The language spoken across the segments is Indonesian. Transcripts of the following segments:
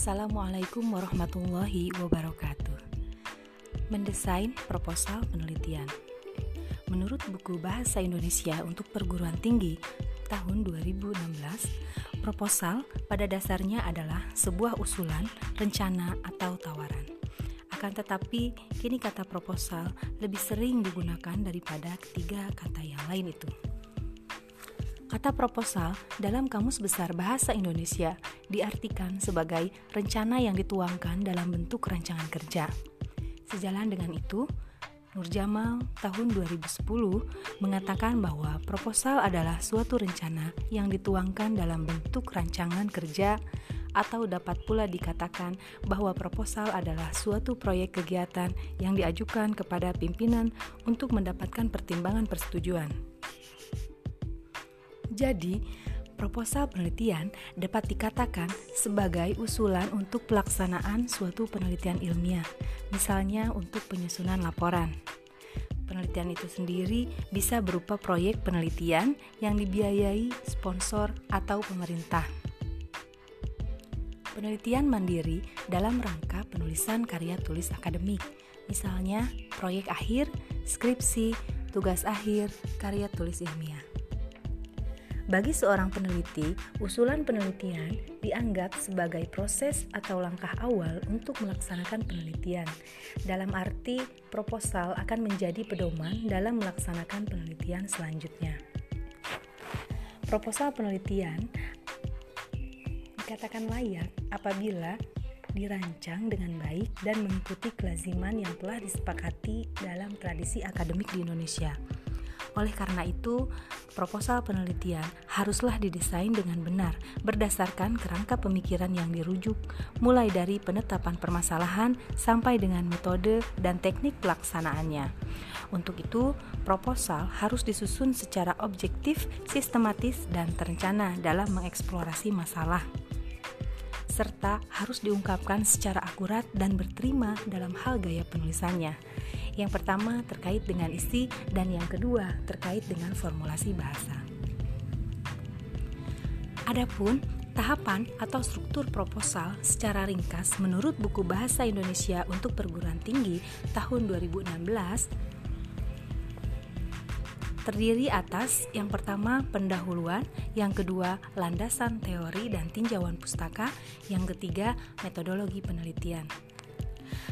Assalamualaikum warahmatullahi wabarakatuh. Mendesain proposal penelitian. Menurut buku Bahasa Indonesia untuk Perguruan Tinggi tahun 2016, proposal pada dasarnya adalah sebuah usulan, rencana, atau tawaran. Akan tetapi, kini kata proposal lebih sering digunakan daripada ketiga kata yang lain itu. Kata proposal dalam Kamus Besar Bahasa Indonesia diartikan sebagai rencana yang dituangkan dalam bentuk rancangan kerja. Sejalan dengan itu, Nur Jamal tahun 2010 mengatakan bahwa proposal adalah suatu rencana yang dituangkan dalam bentuk rancangan kerja atau dapat pula dikatakan bahwa proposal adalah suatu proyek kegiatan yang diajukan kepada pimpinan untuk mendapatkan pertimbangan persetujuan. Jadi, proposal penelitian dapat dikatakan sebagai usulan untuk pelaksanaan suatu penelitian ilmiah, misalnya untuk penyusunan laporan. Penelitian itu sendiri bisa berupa proyek penelitian yang dibiayai sponsor atau pemerintah. Penelitian mandiri dalam rangka penulisan karya tulis akademik, misalnya proyek akhir, skripsi, tugas akhir, karya tulis ilmiah. Bagi seorang peneliti, usulan penelitian dianggap sebagai proses atau langkah awal untuk melaksanakan penelitian. Dalam arti, proposal akan menjadi pedoman dalam melaksanakan penelitian selanjutnya. Proposal penelitian dikatakan layak apabila dirancang dengan baik dan mengikuti kelaziman yang telah disepakati dalam tradisi akademik di Indonesia. Oleh karena itu, proposal penelitian haruslah didesain dengan benar berdasarkan kerangka pemikiran yang dirujuk, mulai dari penetapan permasalahan sampai dengan metode dan teknik pelaksanaannya. Untuk itu, proposal harus disusun secara objektif, sistematis, dan terencana dalam mengeksplorasi masalah serta harus diungkapkan secara akurat dan berterima dalam hal gaya penulisannya. Yang pertama terkait dengan isi dan yang kedua terkait dengan formulasi bahasa. Adapun tahapan atau struktur proposal secara ringkas menurut buku Bahasa Indonesia untuk perguruan tinggi tahun 2016 terdiri atas yang pertama pendahuluan, yang kedua landasan teori dan tinjauan pustaka, yang ketiga metodologi penelitian.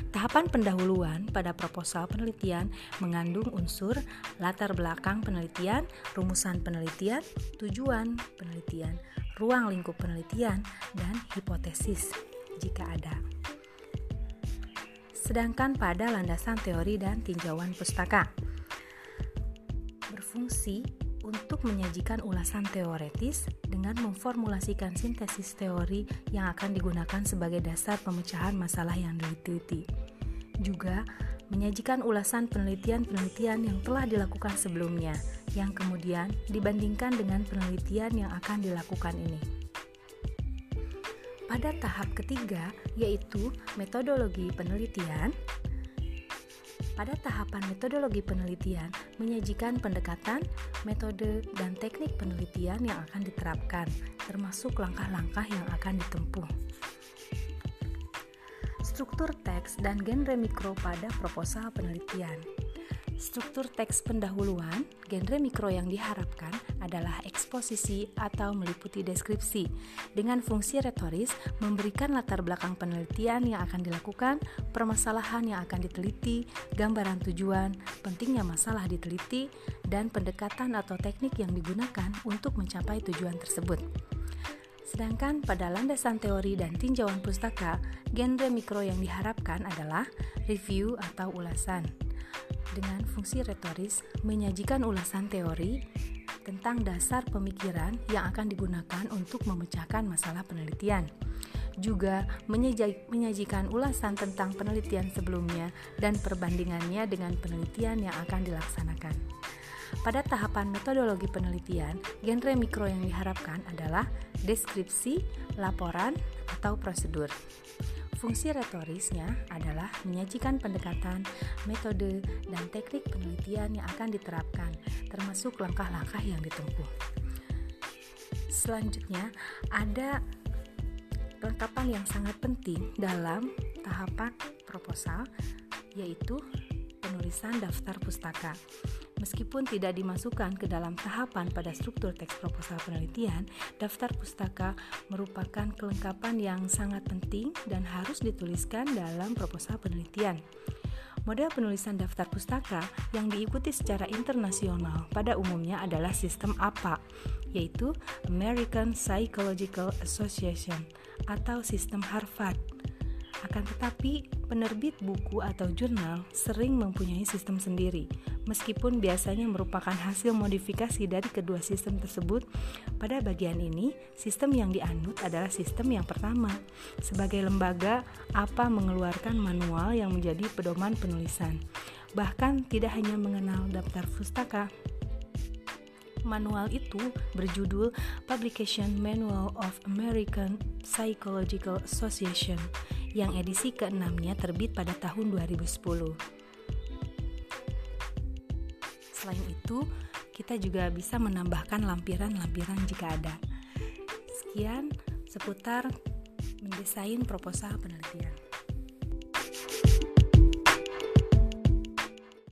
Tahapan pendahuluan pada proposal penelitian mengandung unsur latar belakang penelitian, rumusan penelitian, tujuan penelitian, ruang lingkup penelitian, dan hipotesis jika ada. Sedangkan pada landasan teori dan tinjauan pustaka berfungsi untuk menyajikan ulasan teoretis dengan memformulasikan sintesis teori yang akan digunakan sebagai dasar pemecahan masalah yang diteliti. Juga menyajikan ulasan penelitian-penelitian yang telah dilakukan sebelumnya, yang kemudian dibandingkan dengan penelitian yang akan dilakukan ini. Pada tahap ketiga, yaitu metodologi penelitian, pada tahapan metodologi penelitian menyajikan pendekatan, metode, dan teknik penelitian yang akan diterapkan, termasuk langkah-langkah yang akan ditempuh. Struktur teks dan genre mikro pada proposal penelitian. Struktur teks pendahuluan, genre mikro yang diharapkan adalah eksposisi atau meliputi deskripsi dengan fungsi retoris memberikan latar belakang penelitian yang akan dilakukan, permasalahan yang akan diteliti, gambaran tujuan, pentingnya masalah diteliti, dan pendekatan atau teknik yang digunakan untuk mencapai tujuan tersebut. Sedangkan pada landasan teori dan tinjauan pustaka, genre mikro yang diharapkan adalah review atau ulasan dengan fungsi retoris menyajikan ulasan teori tentang dasar pemikiran yang akan digunakan untuk memecahkan masalah penelitian. Juga menyajikan ulasan tentang penelitian sebelumnya dan perbandingannya dengan penelitian yang akan dilaksanakan. Pada tahapan metodologi penelitian, genre mikro yang diharapkan adalah deskripsi, laporan, atau prosedur. Fungsi retorisnya adalah menyajikan pendekatan, metode, dan teknik penelitian yang akan diterapkan, termasuk langkah-langkah yang ditempuh. Selanjutnya, ada kelengkapan yang sangat penting dalam tahapan proposal yaitu penulisan daftar pustaka. Meskipun tidak dimasukkan ke dalam tahapan pada struktur teks proposal penelitian, daftar pustaka merupakan kelengkapan yang sangat penting dan harus dituliskan dalam proposal penelitian. Model penulisan daftar pustaka yang diikuti secara internasional pada umumnya adalah sistem APA, yaitu American Psychological Association atau sistem Harvard. Akan tetapi, penerbit buku atau jurnal sering mempunyai sistem sendiri, meskipun biasanya merupakan hasil modifikasi dari kedua sistem tersebut. Pada bagian ini, sistem yang dianut adalah sistem yang pertama. Sebagai lembaga, apa mengeluarkan manual yang menjadi pedoman penulisan. Bahkan tidak hanya mengenal daftar pustaka, manual itu berjudul Publication Manual of American Psychological Association yang edisi ke-6-nya terbit pada tahun 2010. Selain itu, kita juga bisa menambahkan lampiran-lampiran jika ada. Sekian seputar mendesain proposal penelitian.